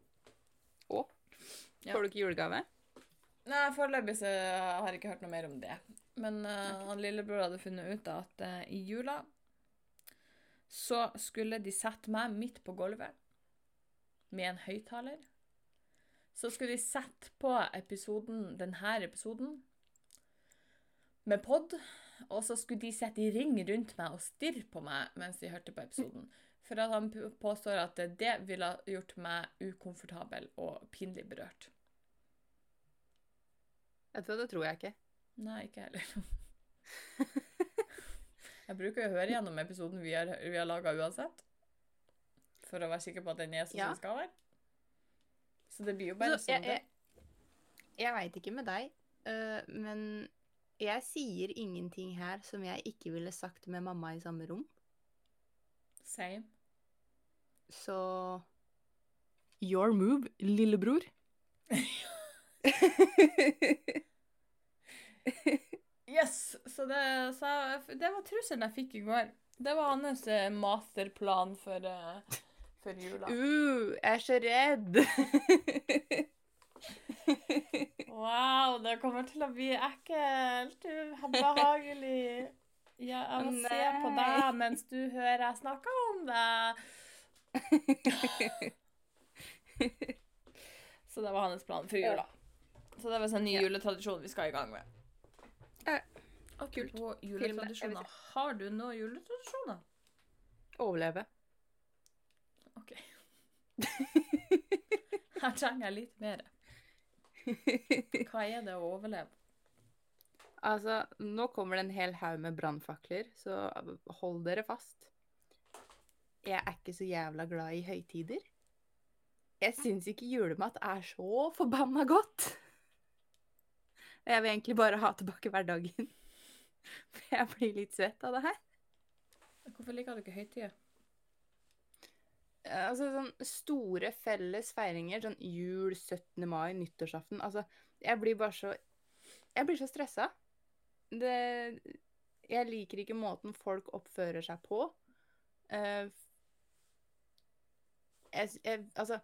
Å? Ja. Får du ikke julegave? Nei, Foreløpig så har jeg ikke hørt noe mer om det. Men eh, han lillebror hadde funnet ut at uh, i jula så skulle de sette meg midt på gulvet med en høyttaler. Så skulle de sette på episoden, denne episoden med pod, og så skulle de sitte i ring rundt meg og stirre på meg mens de hørte på episoden. For at han påstår at det ville gjort meg ukomfortabel og pinlig berørt. Du hva, det tror jeg ikke. Nei, ikke heller. Jeg bruker jo å høre gjennom episoden vi har, vi har laga uansett. For å være sikker på at den er sånn Ja. som den skal være. Så det blir jo bare Så jeg sånn. det. jeg, jeg veit ikke med deg, uh, men jeg sier ingenting her som jeg ikke ville sagt med mamma i samme rom. Same. Så Your move, lillebror. Yes! Så det, så det var trusselen jeg fikk i går. Det var hans eh, masterplan for, eh, for jula. uh, jeg er så redd! Wow, det kommer til å bli ekkelt. Behagelig. Ja, jeg må se på deg mens du hører jeg snakke om det. Så det var hans plan for jula. Så det var en ny Ja. juletradisjon vi skal i gang med. Apropos juletradisjoner. Har du noen juletradisjoner? Overleve. OK. Her trenger jeg litt mer. Hva er det å overleve? Altså, nå kommer det en hel haug med brannfakler, så hold dere fast. Jeg er ikke så jævla glad i høytider. Jeg syns ikke julemat er så forbanna godt. Jeg vil egentlig bare ha tilbake hverdagen. For jeg blir litt svett av det her. Hvorfor liker du ikke høytider? Altså sånn store felles feiringer, sånn jul, 17. mai, nyttårsaften Altså, jeg blir bare så Jeg blir så stressa. Det Jeg liker ikke måten folk oppfører seg på. Uh, jeg, jeg, altså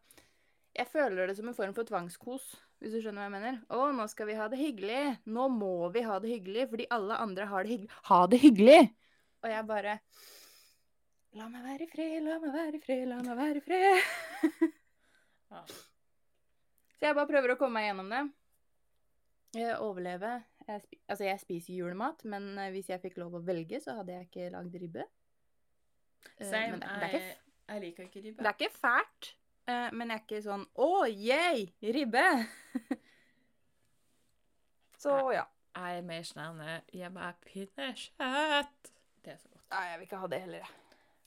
Jeg føler det som en form for tvangskos, hvis du skjønner hva jeg mener. Å, nå skal vi ha det hyggelig. Nå må vi ha det hyggelig, fordi alle andre har det hyggelig. Ha det hyggelig! Og jeg bare La meg være i fred, la meg være i fred, la meg være i fred. Ja. Så jeg bare prøver å komme meg gjennom det. Eh, overleve. Jeg, altså, jeg spiser julemat, men eh, hvis jeg fikk lov å velge, så hadde jeg ikke lagd ribbe. Eh, Same. men det, det, er ikke, Jeg, liker ikke ribbe. det er ikke fælt, men jeg er ikke sånn Å, yay! Ribbe! så ja. Jeg er mer sånn Jeg meg pinnekjøtt. Det er så godt. Nei, jeg vil ikke ha det heller, jeg.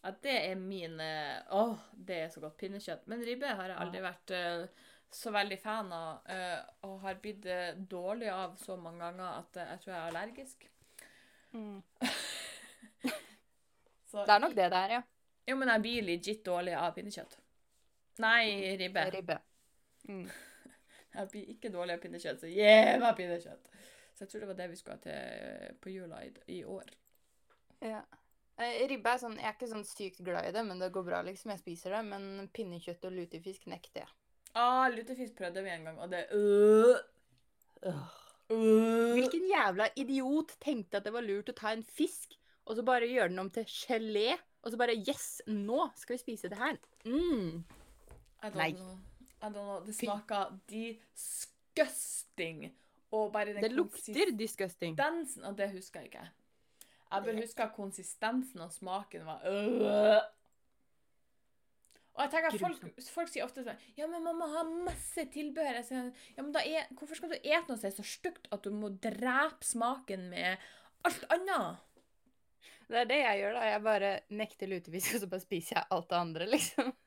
Ja, det er min Å, Åh, det er så godt. Pinnekjøtt. Men ribbe har jeg aldri vært uh, så veldig fan av, uh, og har blitt uh, dårlig av så mange ganger at eh, jeg tror jeg er allergisk. Mm. Så, Det er nok det det er, ja. Jo, men jeg blir legit dårlig av pinnekjøtt. Nei, ribbe. Ribbe. Mm. Jeg blir ikke dårlig av pinnekjøtt, så meg pinnekjøtt. Så jeg tror det var det vi skulle ha til på jula i, i år. Ja. Eh, Ribbe er sånn, Jeg er ikke sånn sykt glad i det, men det går bra, liksom. Jeg spiser det. Men pinnekjøtt og lutefisk nekter jeg. Ah, lutefisk prøvde vi en gang, og det øh. Øh. Øh. Hvilken jævla idiot tenkte at det var lurt å ta en fisk og så bare gjøre den om til gelé? Og så bare Yes, nå skal vi spise det her. Mm. I don't Nei. know. I don't know. Det smaker disgusting. Og bare den Det lukter disgusting. Dansen, Og det husker jeg ikke. Jeg bare husker at konsistensen og smaken var øh. Og jeg tenker at folk, folk sier ofte sånn Ja, men man må ha masse tilbehør. Sier, ja, men er, hvorfor skal du ete noe som er så stygt at du må drepe smaken med alt annet? Det er det jeg gjør, da. Jeg bare nekter lutefisk, og så bare spiser jeg alt det andre, liksom.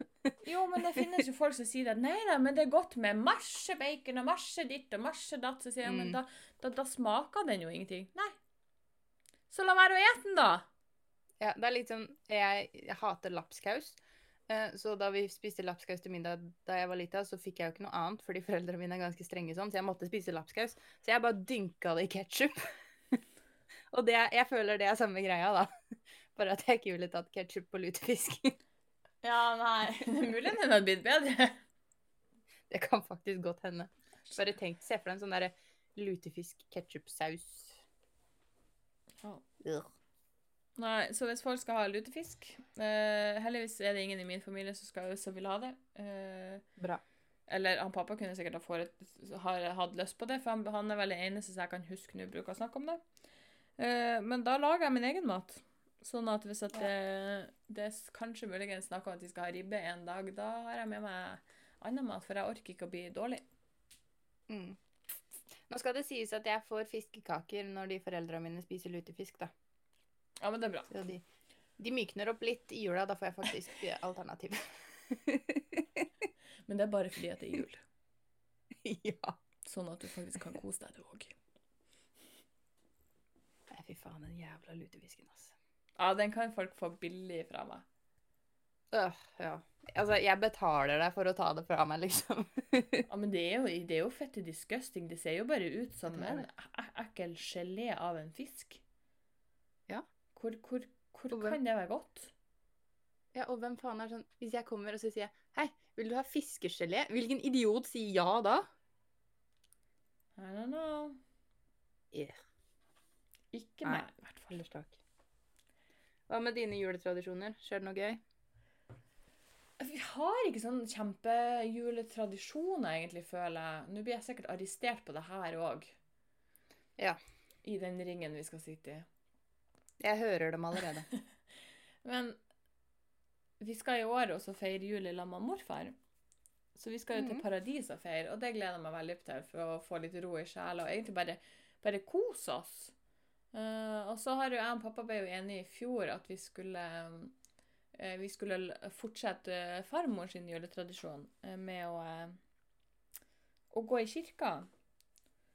Jo, men det finnes jo folk som sier at nei da, men det er godt med masse bacon og masse ditt og masse datt. Så sier jeg, men Mm. da, da, da smaker den jo ingenting. Nei. Så la være å ete den, da. Ja, det er litt sånn Jeg, jeg hater lapskaus. Eh, Så da vi spiste lapskaus til middag da jeg var lita, så fikk jeg jo ikke noe annet, fordi foreldrene mine er ganske strenge sånn, så jeg måtte spise lapskaus. Så jeg bare dynka det i ketsjup. Og det, jeg føler det er samme greia, da. Bare at jeg ikke ville tatt ketsjup på lutefisk. Ja, nei. Det er mulig den hadde blitt bedre. Det kan faktisk godt hende. Bare tenk, se for deg en sånn derre lutefisk-ketsjupsaus. Ugh. Nei, så hvis folk skal ha lutefisk eh, Heldigvis er det ingen i min familie som, skal, som vil ha det. Eh, Bra. eller han pappa kunne sikkert ha fått, har hatt lyst på det, for han, han er vel den eneste som jeg kan huske nå bruker å snakke om det. Eh, men da lager jeg min egen mat. Sånn at hvis at det, det er kanskje muligens snakk om at de skal ha ribbe en dag, da har jeg med meg annen mat, for jeg orker ikke å bli dårlig. Mm. Nå skal det sies at jeg får fiskekaker når de foreldrene mine spiser lutefisk, da. Ja, men det er bra. Så de, de mykner opp litt i jula, da får jeg faktisk eh, alternativ. Men det er bare fordi at det er jul. ja. Sånn at du faktisk kan kose deg, du òg. Nei, fy faen, den jævla lutefisken, altså. Ja, den kan folk få billig fra meg. Øh, ja. Altså, jeg betaler deg for å ta det fra meg, liksom. Ja, men det er jo, det er jo fette disgusting. Det ser jo bare ut som en ekkel gelé av en fisk. Ja. Hvor, hvor, hvor hvem- kan det være godt? ja, og hvem faen er sånn Hvis jeg kommer og så sier jeg, Hei, vil du ha fiskegelé? Hvilken idiot sier ja da? I don't know. Yeah. Ikke meg, i hvert fall. Hva med dine juletradisjoner? Skjer det noe gøy? Vi har ikke sånn kjempejuletradisjoner, egentlig, føler jeg. Nå blir jeg sikkert arrestert på det her òg. Ja. I den ringen vi skal sitte i. Jeg hører dem allerede. Men vi skal i år også feire jul i lag med morfar. Så vi skal jo til Mhm. paradis og feire, og det gleder jeg meg veldig til for å få litt ro i sjela og egentlig bare, bare kose oss. Uh, og så har jo jeg og pappa ble jo enige i fjor at vi skulle eh, vi skulle fortsette eh, farmor sin juletradisjon eh, med å, eh, å gå i kirka.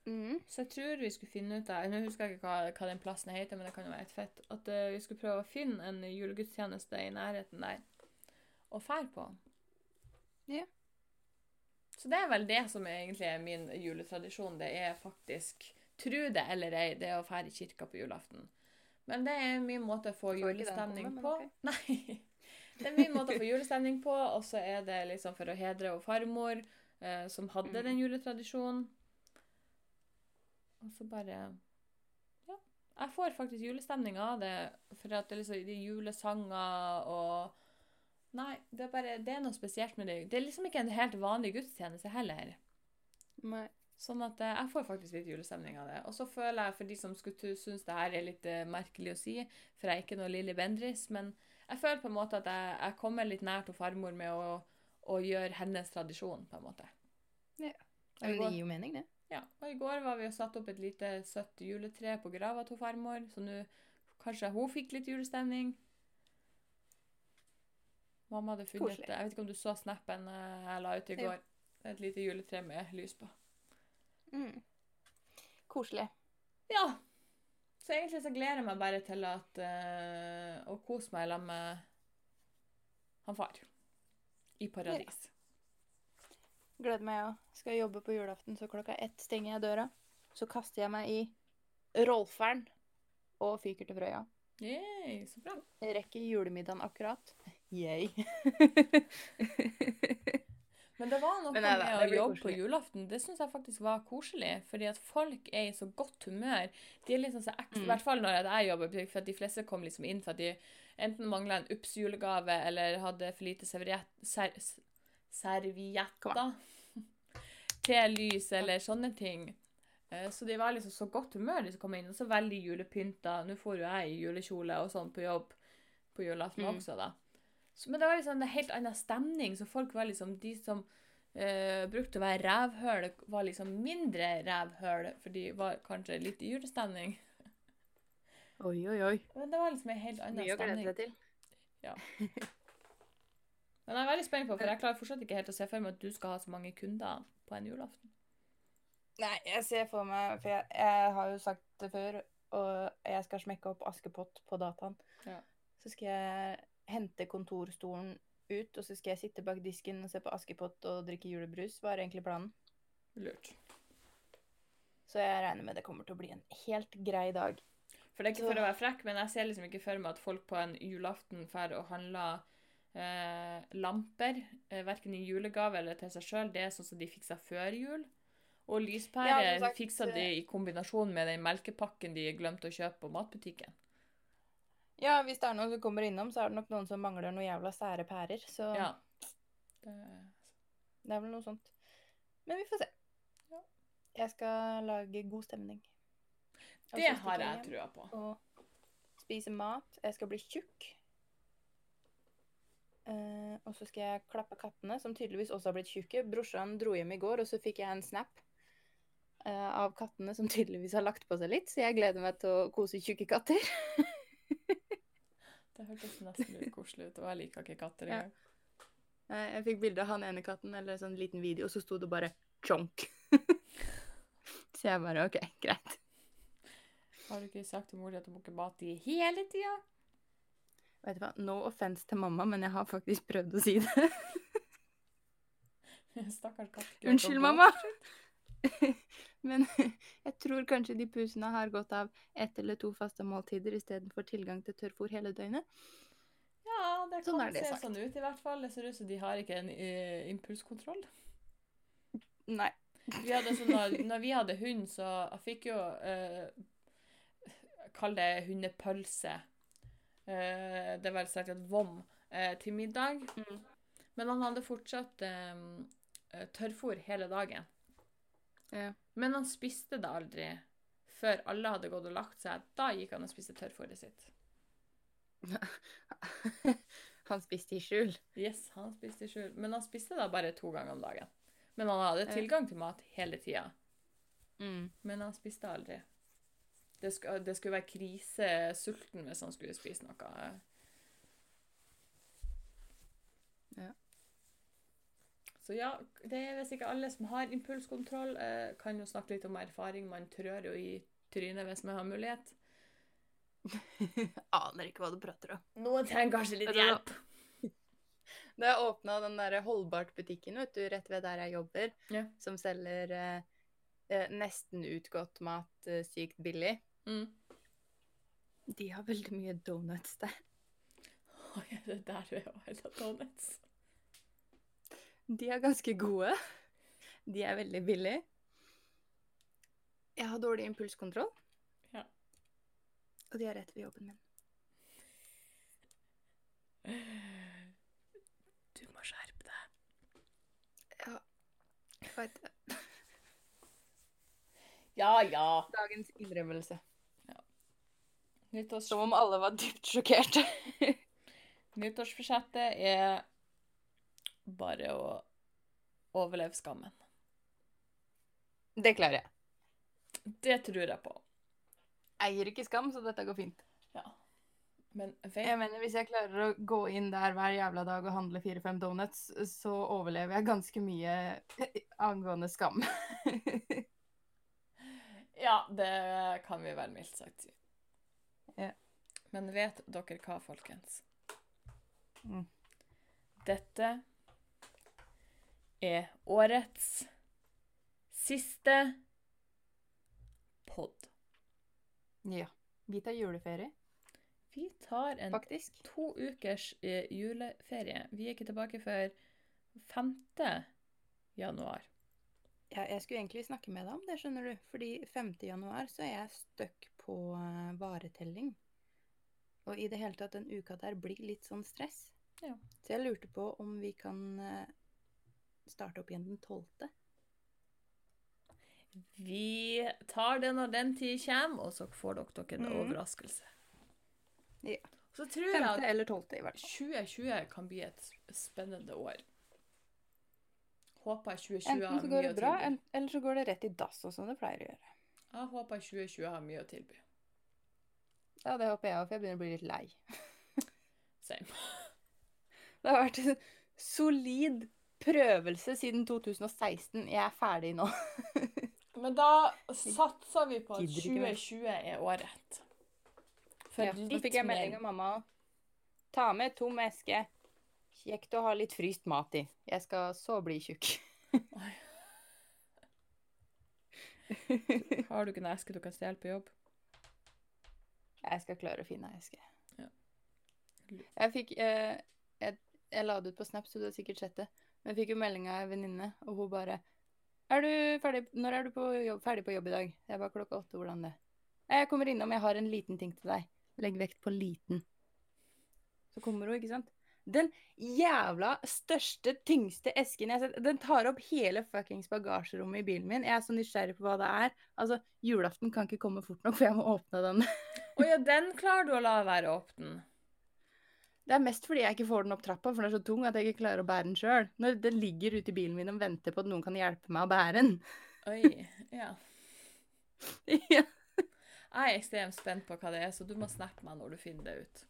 Mm. Så jeg tror vi skulle finne ut av Nå husker jeg ikke hva, hva den plassen heter, men det kan jo være et fett. At eh, vi skulle prøve å finne en julegudstjeneste i nærheten der og fære på. Ja. Så det er vel det som er egentlig er min juletradisjon. Det er faktisk, tro det eller ei, det å fære i kirka på julaften. Men det er min måte å få julestemning på. Okay. Nei. Det er min måte å få julestemning på, og så er det liksom for å hedre og farmor, eh, som hadde Mm. den juletradisjonen. Og så bare Ja. Jeg får faktisk julestemning av det, for at det er liksom de julesanger og Nei, det er bare Det er noe spesielt med det. Det er liksom ikke en helt vanlig gudstjeneste heller. Nei. Sånn at eh, jeg får faktisk litt julestemning av det. Og så føler jeg, for de som skulle synes det her er litt eh, merkelig å si, for jeg er ikke noe Lilly Bendriss, men jeg føler på en måte at jeg, jeg kommer litt nær til farmor med å, å gjøre hennes tradisjon, på en måte. Ja. Men det gir jo mening, det. ja, og i går var vi og satt opp et lite søtt juletre på grava til farmor, så nå kanskje hun fikk litt julestemning. Mamma hadde funnet Koselig. Jeg vet ikke om du så snappen eh, jeg la ut i går. Et lite juletre med lys på. Mm. Koselig. Ja. Så egentlig så gleder jeg meg bare til at uh, å kose meg sammen med han far. I paradis. Gleder meg òg. Skal jeg jobbe på julaften, så klokka ett stenger jeg døra. Så kaster jeg meg i Rolferen og fyker til Frøya. Yay, så bra. Jeg rekker julemiddagen akkurat. Yay. Men det var noe med å jobbe på julaften. Det syns jeg faktisk var koselig. Fordi at folk er i så godt humør. De er liksom så ekstra, Mm. I hvert fall når jeg jobber for at de fleste kom liksom inn for at de enten mangla en Ups-julegave eller hadde for lite serviett, ser, servietter til lys eller sånne ting. Eh, Så de var liksom så godt humør, de som kom inn. Og så veldig julepynta. Nå får jo jeg i julekjole og sånn på jobb på julaften Mm. også, da. Så, men det var liksom en helt annen stemning, så folk var liksom De som uh, brukte å være rævhøl, var liksom mindre rævhøl, for de var kanskje litt i julestemning. Oi, oi, oi. Men det var liksom en helt annen Mye å glede stemning. seg til. Men jeg er veldig spent på, for jeg klarer fortsatt ikke helt å se for meg at du skal ha så mange kunder på en julaften. Nei, jeg ser for meg For jeg, jeg har jo sagt det før, og jeg skal smekke opp Askepott på dataen. Ja. Så skal jeg hente kontorstolen ut, og så skal jeg sitte bak disken og se på Askepott og drikke julebrus, var egentlig planen. Lurt. Så jeg regner med det kommer til å bli en helt grei dag. For det er ikke for å være frekk, men jeg ser liksom ikke for meg at folk på en julaften drar og handler eh, lamper, eh, verken i julegave eller til seg sjøl. Det er sånn som de fiksa før jul. Og lyspære Ja, fiksa de i kombinasjon med den melkepakken de glemte å kjøpe på matbutikken. Ja, hvis det er noen som kommer innom, så er det nok noen som mangler noen jævla sære pærer. Så Ja. Det, det er vel noe sånt. Men vi får se. Ja. Jeg skal lage god stemning. Og det har jeg trua på. Og spise mat. Jeg skal bli tjukk. Uh, og så skal jeg klappe kattene, som tydeligvis også har blitt tjukke. Brorsan dro hjem i går, og så fikk jeg en snap uh, av kattene som tydeligvis har lagt på seg litt, så jeg gleder meg til å kose tjukke katter. Det hørtes nesten litt koselig ut, og jeg liker ikke katter engang. Ja. Jeg fikk bilde av han ene katten, eller sånn liten video, og så sto det bare 'chonk'. så jeg bare OK, greit. Har du ikke sagt til mor at du må ikke mate de hele tida? Vet du hva, no offense til mamma, men jeg har faktisk prøvd å si det. Stakkars katt. Unnskyld, mamma! men jeg tror kanskje de pusene har gått av ett eller to faste måltider istedenfor tilgang til tørrfôr hele døgnet. Ja, det Sånn kan sånn se sagt. sånn ut i hvert fall. Det ser ut som de har ikke en uh, impulskontroll. Nei. Vi sånn, når, når vi hadde hund, så jeg fikk jo uh, Kall det hundepølse. Uh, det var sikkert et vom uh, til middag. Mm. Men han hadde fortsatt eh, tørrfôr hele dagen. Ja. Men han spiste det aldri før alle hadde gått og lagt seg. Da gikk han og spiste tørrfôret sitt. han spiste i skjul. Yes, han spiste i skjul. Men han spiste da bare to ganger om dagen. Men han hadde tilgang til mat hele tida. Mm. Men han spiste aldri. Det, sk det skulle være krisesulten hvis han skulle spise noe. Ja. Så ja, det er visst ikke alle som har impulskontroll. Eh, kan jo snakke litt om erfaring. Man trør jo i trynet hvis man har mulighet. Aner ikke hva du prater om. Noen trenger kanskje litt hjelp. Da jeg åpna den der Holdbart-butikken vet du, rett ved der jeg jobber, Ja. som selger eh, eh, nesten utgått mat eh, sykt billig, Mm. de har veldig mye donuts der. Oi, er det der du er og henter donuts? De er ganske gode. De er veldig billige. Jeg har dårlig impulskontroll. Ja. Og de er rett ved jobben min. Du må skjerpe deg. Ja, jeg vet det. Ja, ja. Dagens innrømmelse. Nyttårs Som om alle var dypt sjokkerte. Nyttårsforsettet er bare å overleve skammen. Det klarer jeg. Det tror jeg på. Jeg Eier ikke skam, så dette går fint. Ja. Men vet Jeg mener, Hvis jeg klarer å gå inn der hver jævla dag og handle fire-fem donuts, så overlever jeg ganske mye angående skam. Ja, det kan vi vel mildt sagt si. Ja. Men vet dere hva, folkens? Mm. Dette er årets siste pod. Ja. Vi tar juleferie, Vi tar en faktisk. to ukers eh, juleferie. Vi er ikke tilbake før 5. januar. Ja, jeg skulle egentlig snakke med deg om det, skjønner du. Fordi 5. januar så er jeg stuck på eh, varetelling. Og i det hele tatt, den uka der blir litt sånn stress. Ja. Så jeg lurte på om vi kan eh, starte opp igjen den 12. Vi tar det når den tid kommer, og så får dere dere en mm. overraskelse. Ja. Så tror jeg at eller 12. i hvert fall. 2020 kan bli et spennende år. Håper 2020 Enten så går det bra, eller så går det rett i dass, og som det pleier å gjøre. Jeg håper 2020 har mye å tilby. Ja, det håper jeg òg, for jeg begynner å bli litt lei. Same. Det har vært en solid prøvelse siden 2016. Jeg er ferdig nå. Men da satser vi på at Gidder ikke mer. 2020 er året. For Ja, litt fikk jeg melding av mamma. Ta med tom eske. Kjekt å ha litt fryst mat i. Jeg skal så bli tjukk. Har du ikke noe eske du kan stjele på jobb? Jeg skal klare å finne ei eske. Ja. Jeg fikk eh, jeg, jeg la det ut på Snap, så du har sikkert sett det. Men jeg fikk jo melding av ei venninne, og hun bare er du ferdig, 'Når er du på jobb, ferdig på jobb i dag?' Jeg bare klokka åtte. Hvordan det? Jeg kommer innom, jeg har en liten ting til deg. Legg vekt på liten. Så kommer hun, ikke sant? Den jævla største, tyngste esken jeg har sett. Den tar opp hele fuckings bagasjerommet i bilen min. Jeg er så nysgjerrig på hva det er. Altså, julaften kan ikke komme fort nok, for jeg må åpne den. Å ja, den klarer du å la være åpen. Det er mest fordi jeg ikke får den opp trappa, for den er så tung at jeg ikke klarer å bære den sjøl. Når den ligger ute i bilen min og venter på at noen kan hjelpe meg å bære den. Oi. Ja. ja. Jeg er ekstremt spent på hva det er, så du må snappe meg når du finner det ut.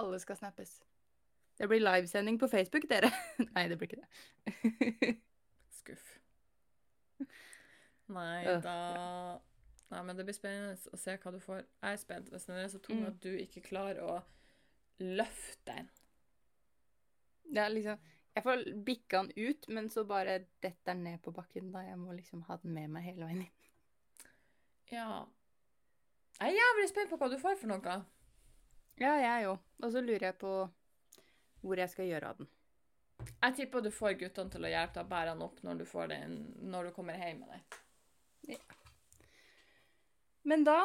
Alle skal snappes. Det blir livesending på Facebook, dere. Nei, det blir ikke det. Skuff. Nei Øh. da Nei, men det blir spennende å se hva du får. Jeg er spent hvis den er så tung Mm. at du ikke klarer å løfte en. Er liksom Jeg får bikka den ut, men så bare detter den ned på bakken. da Jeg må liksom ha den med meg hele veien inn. Ja. Jeg er jævlig spent på hva du får for noe. Ja, jeg òg. Og så lurer jeg på hvor jeg skal gjøre av den. Jeg tipper du får guttene til å hjelpe deg å bære den opp når du, får den, når du kommer hjem med den. Men da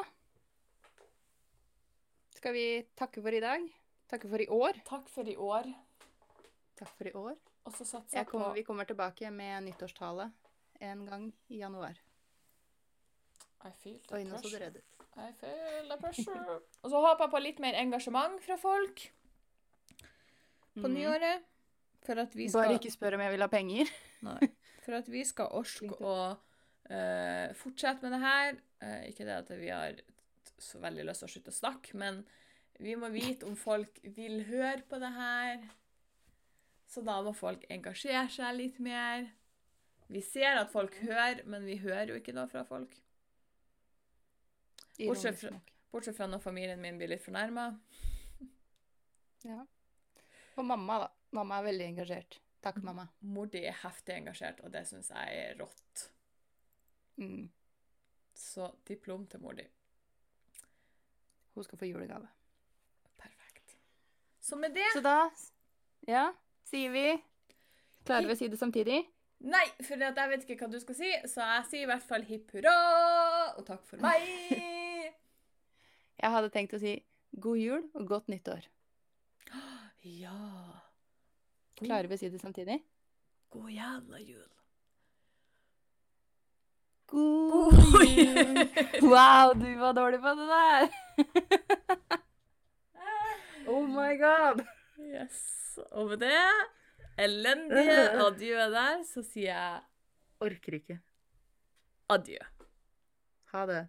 skal vi takke for i dag. Takke for i år. Takk for i år. Takk for i år. Og så satser Jeg jeg på vi kommer tilbake med nyttårstale en gang i januar. I feel the så pressure. I feel the pressure. Og så håper jeg på litt mer engasjement fra folk på mm. nyåret. For at vi skal Bare ikke spør om jeg vil ha penger. Nei. For at vi skal orske å uh, fortsette med det her. Uh, ikke det at vi har så veldig lyst til å slutte å snakke, men vi må vite om folk vil høre på det her. Så da må folk engasjere seg litt mer. Vi ser at folk hører, men vi hører jo ikke noe fra folk. Bortsett fra-. Bortsett fra når familien min blir litt fornærma. Ja. Og mamma, da. Mamma er veldig engasjert. Takk, mamma. Mor di er heftig engasjert, og det syns jeg er rått. Mm. Så diplom til mor di. Hun skal få julegave. Så med det Så da Ja, sier vi Klarer vi å si det samtidig? Nei, for at jeg vet ikke hva du skal si, så jeg sier i hvert fall hipp hurra og takk for meg. Jeg hadde tenkt å si god jul og godt nyttår. Ja. Klarer vi å si det samtidig? God jævla jul. God jul! Wow, du var dårlig på det der! Oh my god! Yes. Og med det elendige adjø der, så sier jeg Orker ikke. adjø. Ha det.